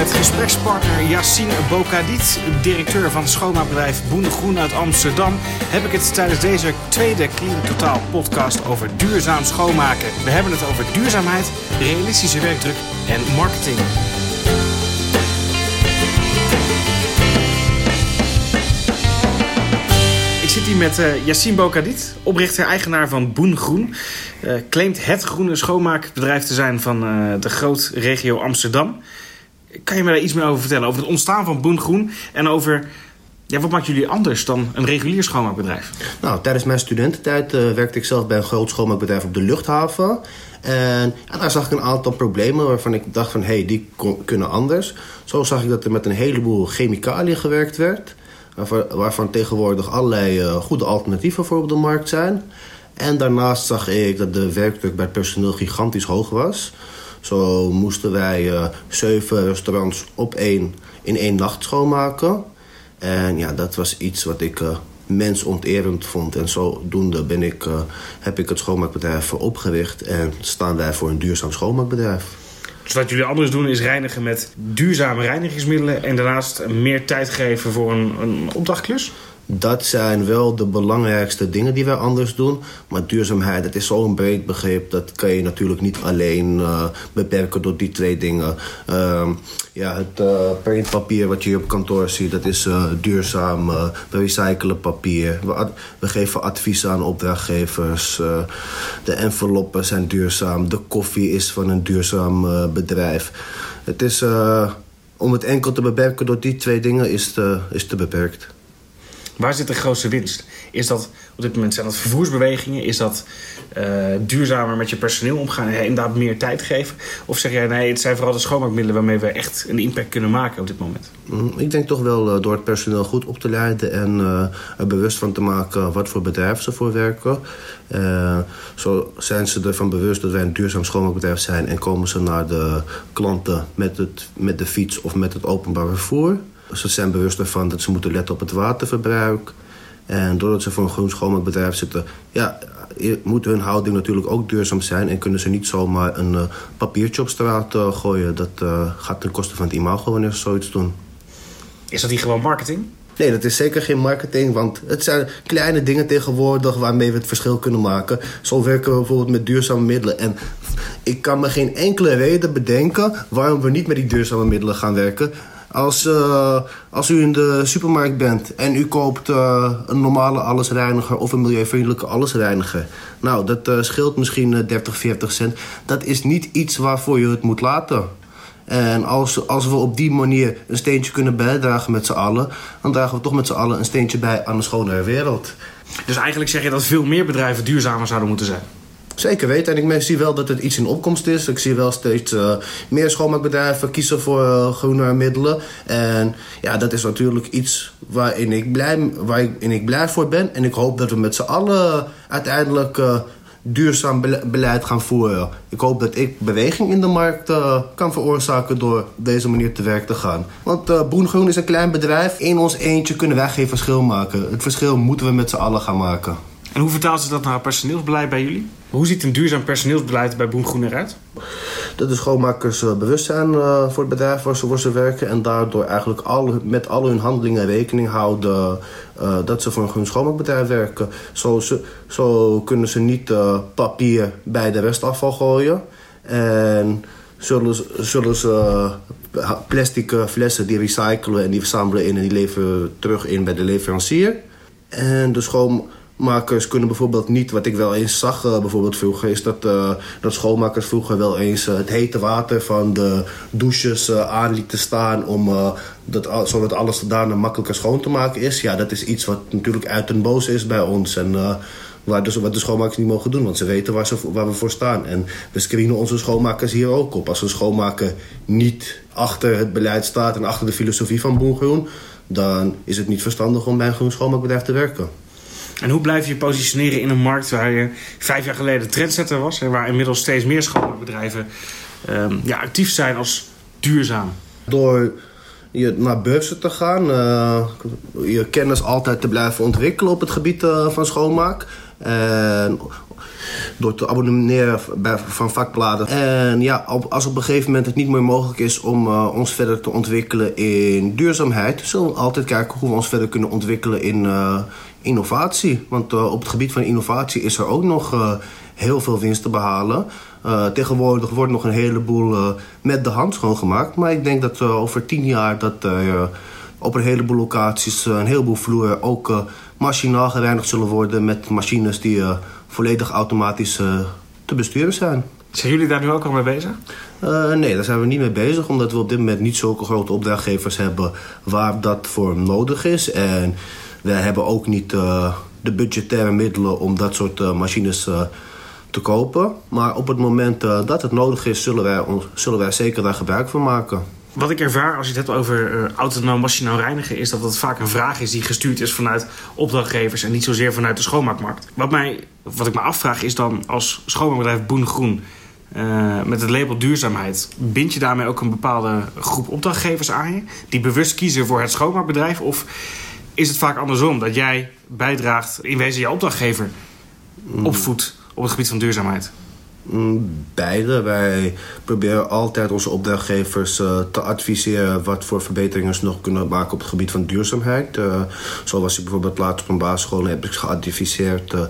met gesprekspartner Yassine Bokadit, directeur van schoonmaakbedrijf Boende Groen uit Amsterdam, heb ik het tijdens deze tweede Clean Totaal podcast over duurzaam schoonmaken. We hebben het over duurzaamheid, realistische werkdruk en marketing. Ik zit hier met uh, Yassine Bokadit, oprichter-eigenaar van Boen Groen. Uh, claimt het groene schoonmaakbedrijf te zijn van uh, de groot regio Amsterdam. Kan je me daar iets meer over vertellen? Over het ontstaan van Boen Groen en over ja, wat maakt jullie anders dan een regulier schoonmaakbedrijf? Nou, tijdens mijn studententijd uh, werkte ik zelf bij een groot schoonmaakbedrijf op de luchthaven. En daar zag ik een aantal problemen waarvan ik dacht van... hé, hey, die kunnen anders. Zo zag ik dat er met een heleboel chemicaliën gewerkt werd... waarvan, tegenwoordig allerlei uh, goede alternatieven voor op de markt zijn. En daarnaast zag ik dat de werkdruk bij het personeel gigantisch hoog was... Zo moesten wij uh, zeven restaurants op één in één nacht schoonmaken. En ja, dat was iets wat ik uh, mensonterend vond. En zodoende ben ik, uh, heb ik het schoonmaakbedrijf opgericht. En staan wij voor een duurzaam schoonmaakbedrijf. Dus wat jullie anders doen is reinigen met duurzame reinigingsmiddelen... en daarnaast meer tijd geven voor een, een opdrachtklus? Dat zijn wel de belangrijkste dingen die wij anders doen. Maar duurzaamheid, dat is zo'n breed begrip. Dat kan je natuurlijk niet alleen uh, beperken door die twee dingen. Uh, ja, het uh, printpapier wat je op kantoor ziet, dat is uh, duurzaam. we recyclen papier. We, we, geven advies aan opdrachtgevers. de enveloppen zijn duurzaam. De koffie is van een duurzaam bedrijf. Het is, om het enkel te beperken door die twee dingen is te, is te beperkt. Waar zit de grootste winst? Is dat op dit moment zijn dat vervoersbewegingen? Is dat uh, duurzamer met je personeel omgaan en inderdaad meer tijd geven? Of zeg jij nee, het zijn vooral de schoonmaakmiddelen waarmee we echt een impact kunnen maken op dit moment? Ik denk toch wel uh, door het personeel goed op te leiden en uh, er bewust van te maken wat voor bedrijf ze voor werken. zo zijn ze ervan bewust dat wij een duurzaam schoonmaakbedrijf zijn en komen ze naar de klanten met, het, met de fiets of met het openbaar vervoer. Ze zijn bewust ervan dat ze moeten letten op het waterverbruik. En doordat ze voor een groen schoonmaakbedrijf zitten... Ja, moet hun houding natuurlijk ook duurzaam zijn... en kunnen ze niet zomaar een uh, papiertje op straat uh, gooien. Dat uh, gaat ten koste van het imago wanneer ze zoiets doen. Is dat niet gewoon marketing? Nee, dat is zeker geen marketing, want het zijn kleine dingen tegenwoordig waarmee we het verschil kunnen maken. Zo werken we bijvoorbeeld met duurzame middelen. En ik kan me geen enkele reden bedenken waarom we niet met die duurzame middelen gaan werken. Als, uh, als u in de supermarkt bent en u koopt uh, een normale allesreiniger of een milieuvriendelijke allesreiniger. Nou, dat uh, scheelt misschien 30, 40 cent. Dat is niet iets waarvoor je het moet laten. En als, als we op die manier een steentje kunnen bijdragen met z'n allen... dan dragen we toch met z'n allen een steentje bij aan een schonere wereld. Dus eigenlijk zeg je dat veel meer bedrijven duurzamer zouden moeten zijn? Zeker weten. En ik zie wel dat het iets in opkomst is. Ik zie wel steeds uh, meer schoonmaakbedrijven kiezen voor uh, groene middelen. En ja, dat is natuurlijk iets waarin ik, blij, waarin ik blij voor ben. En ik hoop dat we met z'n allen uiteindelijk uh, duurzaam beleid gaan voeren. Ik hoop dat ik beweging in de markt kan veroorzaken door op deze manier te werk te gaan. Want Boengroen is een klein bedrijf. In ons eentje kunnen wij geen verschil maken. Het verschil moeten we met z'n allen gaan maken. En hoe vertaalt ze dat naar personeelsbeleid bij jullie? Hoe ziet een duurzaam personeelsbeleid bij Boen Groen eruit? Dat de schoonmakers uh, bewust zijn uh, voor het bedrijf waar ze, waar ze werken... en daardoor eigenlijk met al hun handelingen rekening houden... Uh, dat ze voor groen schoonmaakbedrijf werken. Zo, ze, zo kunnen ze niet papier bij de restafval gooien. En zullen, zullen ze plastic flessen die recyclen en die verzamelen in... en die leveren terug in bij de leverancier. En de schoon Makers kunnen bijvoorbeeld niet, wat ik wel eens zag uh, bijvoorbeeld vroeger, is dat, uh, dat schoonmakers vroeger wel eens uh, het hete water van de douches aan lieten staan om dat, zodat alles daarna makkelijker schoon te maken is. Ja, dat is iets wat natuurlijk uit den boze is bij ons en waar dus, wat de schoonmakers niet mogen doen, want ze weten waar, ze, waar we voor staan. En we screenen onze schoonmakers hier ook op. Als een schoonmaker niet achter het beleid staat en achter de filosofie van Boengroen, dan is het niet verstandig om bij een groen te werken. En hoe blijf je positioneren in een markt waar je vijf jaar geleden trendsetter was... en waar inmiddels steeds meer schoonmaakbedrijven um, ja, actief zijn als duurzaam? Door je naar beurzen te gaan, uh, je kennis altijd te blijven ontwikkelen op het gebied uh, van schoonmaak. Door te abonneren van vakbladen. En ja, als op een gegeven moment het niet meer mogelijk is om uh, ons verder te ontwikkelen in duurzaamheid, zullen we altijd kijken hoe we ons verder kunnen ontwikkelen in innovatie. Want uh, op het gebied van innovatie is er ook nog heel veel winst te behalen. tegenwoordig wordt nog een heleboel met de hand schoongemaakt. Maar ik denk dat over tien jaar dat op een heleboel locaties, een heleboel vloeren ook machinaal gereinigd zullen worden met machines die volledig automatisch te besturen zijn. Zijn jullie daar nu ook al mee bezig? Uh, nee, daar zijn we niet mee bezig, omdat we op dit moment niet zulke grote opdrachtgevers hebben waar dat voor nodig is. En we hebben ook niet uh, de budgettaire middelen om dat soort machines te kopen. Maar op het moment dat het nodig is, zullen wij, zullen wij zeker daar gebruik van maken. Wat ik ervaar als je het hebt over uh, autonoom machinaal reinigen, is dat dat vaak een vraag is die gestuurd is vanuit opdrachtgevers en niet zozeer vanuit de schoonmaakmarkt. Wat, mij, wat ik me afvraag is dan als schoonmaakbedrijf Boen Groen met het label duurzaamheid, bind je daarmee ook een bepaalde groep opdrachtgevers aan je die bewust kiezen voor het schoonmaakbedrijf? Of is het vaak andersom dat jij bijdraagt, in wezen je opdrachtgever mm. opvoedt op het gebied van duurzaamheid? Mm, beide. Wij proberen altijd onze opdrachtgevers uh, te adviseren wat voor verbeteringen ze nog kunnen maken op het gebied van duurzaamheid. Uh, zoals ik bijvoorbeeld later op een basisschool heb ik geadviseerd uh,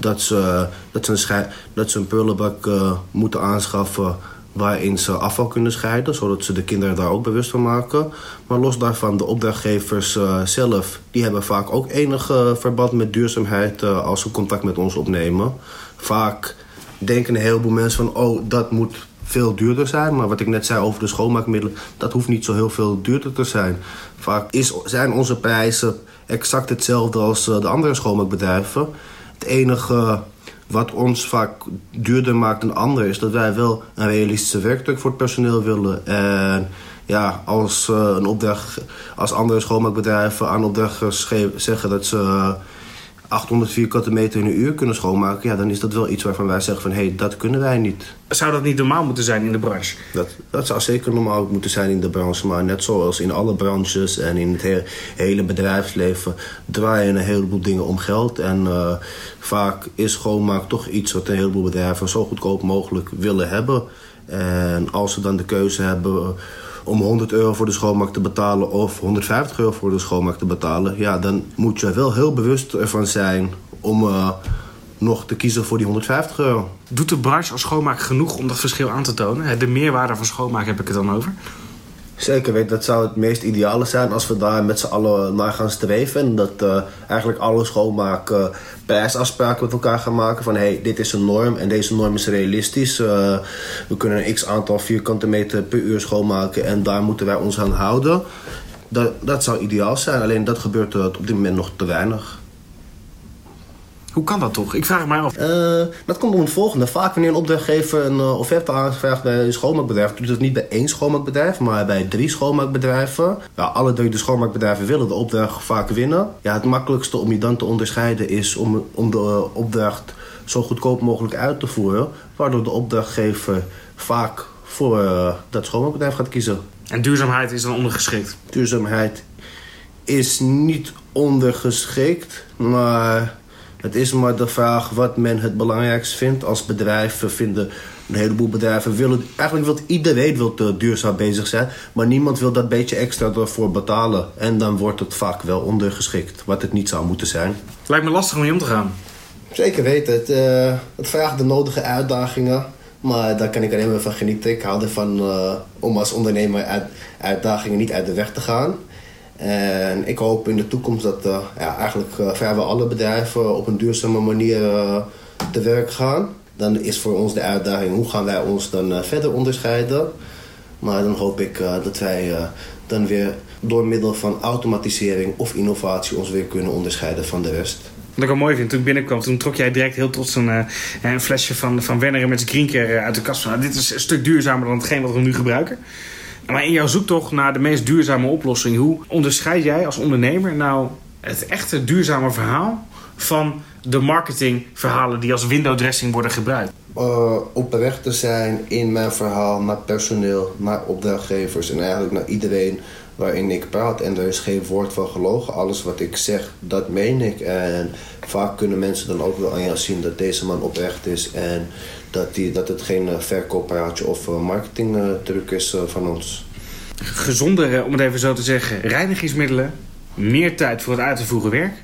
dat, ze, dat, ze een dat ze een prullenbak moeten aanschaffen waarin ze afval kunnen scheiden, zodat ze de kinderen daar ook bewust van maken. Maar los daarvan, de opdrachtgevers zelf, die hebben vaak ook enig verband met duurzaamheid als ze contact met ons opnemen. Vaak denken een heleboel mensen van, oh, dat moet veel duurder zijn. Maar wat ik net zei over de schoonmaakmiddelen, dat hoeft niet zo heel veel duurder te zijn. Vaak is, zijn onze prijzen exact hetzelfde als eh, de andere schoonmaakbedrijven. Het enige wat ons vaak duurder maakt dan anderen is dat wij wel een realistische werkdruk voor het personeel willen. En ja, als, uh, een opdracht, als andere schoonmaakbedrijven aan opdrachtgevers zeggen dat ze 800 vierkante meter in een uur kunnen schoonmaken, ja, dan is dat wel iets waarvan wij zeggen van hé, hey, dat kunnen wij niet. Zou dat niet normaal moeten zijn in de branche? Dat, dat zou zeker normaal moeten zijn in de branche, maar net zoals in alle branches en in het hele bedrijfsleven draaien een heleboel dingen om geld. En uh, vaak is schoonmaak toch iets wat een heleboel bedrijven zo goedkoop mogelijk willen hebben. En als ze dan de keuze hebben om 100 euro voor de schoonmaak te betalen of 150 euro voor de schoonmaak te betalen, ja, dan moet je wel heel bewust ervan zijn om uh, nog te kiezen voor die 150 euro. Doet de branche als schoonmaak genoeg om dat verschil aan te tonen? De meerwaarde van schoonmaak heb ik het dan over? Zeker weten, dat zou het meest ideale zijn als we daar met z'n allen naar gaan streven. En dat uh, eigenlijk alle schoonmaak uh, prijsafspraken met elkaar gaan maken. Van hey, dit is een norm en deze norm is realistisch. Uh, we kunnen een x aantal vierkante meter per uur schoonmaken en daar moeten wij ons aan houden. Dat, dat zou ideaal zijn, alleen dat gebeurt op dit moment nog te weinig. Hoe kan dat toch? Ik vraag mij af. Uh, dat komt om het volgende. Vaak wanneer een opdrachtgever een uh, offerte aanvraagt bij een schoonmaakbedrijf, doet het niet bij één schoonmaakbedrijf, maar bij drie schoonmaakbedrijven. Ja, alle drie de schoonmaakbedrijven willen de opdracht vaak winnen. Ja, het makkelijkste om je dan te onderscheiden is om, om de uh, opdracht zo goedkoop mogelijk uit te voeren, waardoor de opdrachtgever vaak voor dat schoonmaakbedrijf gaat kiezen. En duurzaamheid is dan ondergeschikt? Duurzaamheid is niet ondergeschikt, maar het is maar de vraag wat men het belangrijkst vindt. Als bedrijven vinden, een heleboel bedrijven willen... Eigenlijk wil iedereen wil te duurzaam bezig zijn. Maar niemand wil dat beetje extra ervoor betalen. En dan wordt het vaak wel ondergeschikt. Wat het niet zou moeten zijn. Het lijkt me lastig om mee om te gaan. Zeker weten. Het, uh, het vraagt de nodige uitdagingen. Maar daar kan ik alleen maar van genieten. Ik hou ervan uh, om als ondernemer uit, uitdagingen niet uit de weg te gaan. En ik hoop in de toekomst dat uh, ja, eigenlijk uh, vrijwel alle bedrijven op een duurzame manier uh, te werk gaan. Dan is voor ons de uitdaging hoe gaan wij ons dan verder onderscheiden. Maar dan hoop ik dat wij dan weer door middel van automatisering of innovatie ons weer kunnen onderscheiden van de rest. Wat ik wel mooi vind, toen ik binnenkwam, toen trok jij direct heel trots een, een flesje van, van Werner met Greencare uit de kast. Van, nou, dit is een stuk duurzamer dan hetgeen wat we nu gebruiken. Maar in jouw zoektocht naar de meest duurzame oplossing, hoe onderscheid jij als ondernemer nou het echte duurzame verhaal van de marketingverhalen die als window dressing worden gebruikt? Uh, oprecht te zijn in mijn verhaal naar personeel, naar opdrachtgevers en eigenlijk naar iedereen waarin ik praat. En er is geen woord van gelogen. Alles wat ik zeg, dat meen ik. En vaak kunnen mensen dan ook wel aan jou zien dat deze man oprecht is. En dat, die, dat het geen verkooppraatje of marketingtruc is van ons. Gezondere, om het even zo te zeggen, reinigingsmiddelen. Meer tijd voor het uit te voeren werk.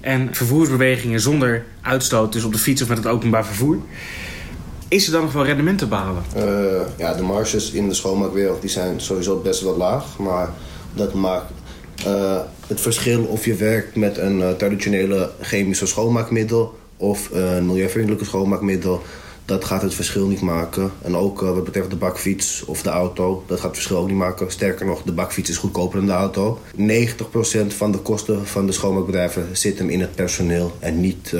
En vervoersbewegingen zonder uitstoot, dus op de fiets of met het openbaar vervoer. Is er dan nog wel rendement te behalen? Uh, ja, de marges in de schoonmaakwereld die zijn sowieso best wel laag. Maar dat maakt uh, het verschil of je werkt met een uh, traditionele chemische schoonmaakmiddel of een milieuvriendelijke schoonmaakmiddel. Dat gaat het verschil niet maken. En ook wat betreft de bakfiets of de auto, dat gaat het verschil ook niet maken. Sterker nog, de bakfiets is goedkoper dan de auto. 90% van de kosten van de schoonmaakbedrijven zit hem in het personeel en niet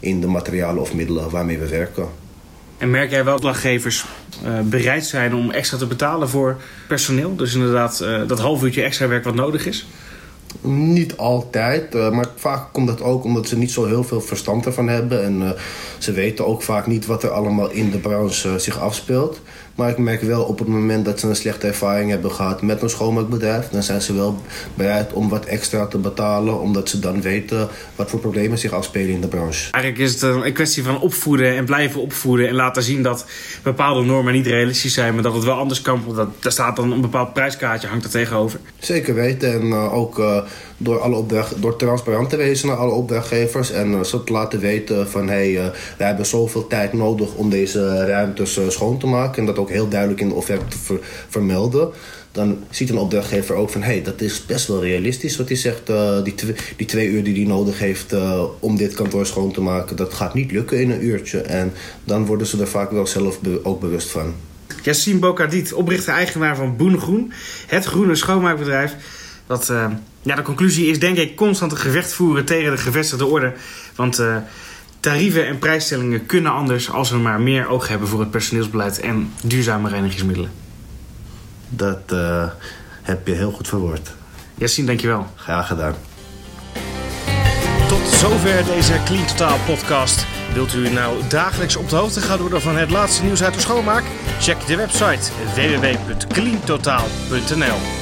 in de materialen of middelen waarmee we werken. En merk jij wel dat opdrachtgevers uh, bereid zijn om extra te betalen voor personeel? Dus inderdaad uh, dat half uurtje extra werk wat nodig is? Niet altijd, uh, maar vaak komt dat ook omdat ze niet zo heel veel verstand ervan hebben. En ze weten ook vaak niet wat er allemaal in de branche zich afspeelt. Maar ik merk wel op het moment dat ze een slechte ervaring hebben gehad met een schoonmaakbedrijf, dan zijn ze wel bereid om wat extra te betalen, omdat ze dan weten wat voor problemen zich afspelen in de branche. Eigenlijk is het een kwestie van opvoeden en blijven opvoeden en laten zien dat bepaalde normen niet realistisch zijn, maar dat het wel anders kan. Dat, daar staat dan een bepaald prijskaartje, hangt er tegenover. Zeker weten. En uh, ook uh, door, alle opdracht, door transparant te wezen naar alle opdrachtgevers en uh, ze te laten weten van hé, hey, we hebben zoveel tijd nodig om deze ruimtes schoon te maken. En dat ook heel duidelijk in de offerte te ver, vermelden. Dan ziet een opdrachtgever ook van hey, dat is best wel realistisch wat hij zegt. Die, die twee uur die hij nodig heeft om dit kantoor schoon te maken, dat gaat niet lukken in een uurtje. En dan worden ze er vaak wel zelf ook bewust van. Yassine Bokadit, oprichter-eigenaar van Boen Groen, het groene schoonmaakbedrijf. Dat, uh, ja, de conclusie is denk ik constant een gevecht voeren tegen de gevestigde orde. Want uh, tarieven en prijsstellingen kunnen anders als we maar meer oog hebben voor het personeelsbeleid en duurzame reinigingsmiddelen. Dat uh, heb je heel goed verwoord. Yassine, dankjewel. Graag gedaan. Tot zover deze Clean Totaal podcast. Wilt u nou dagelijks op de hoogte gaan worden van het laatste nieuws uit de schoonmaak? Check de website www.cleantotaal.nl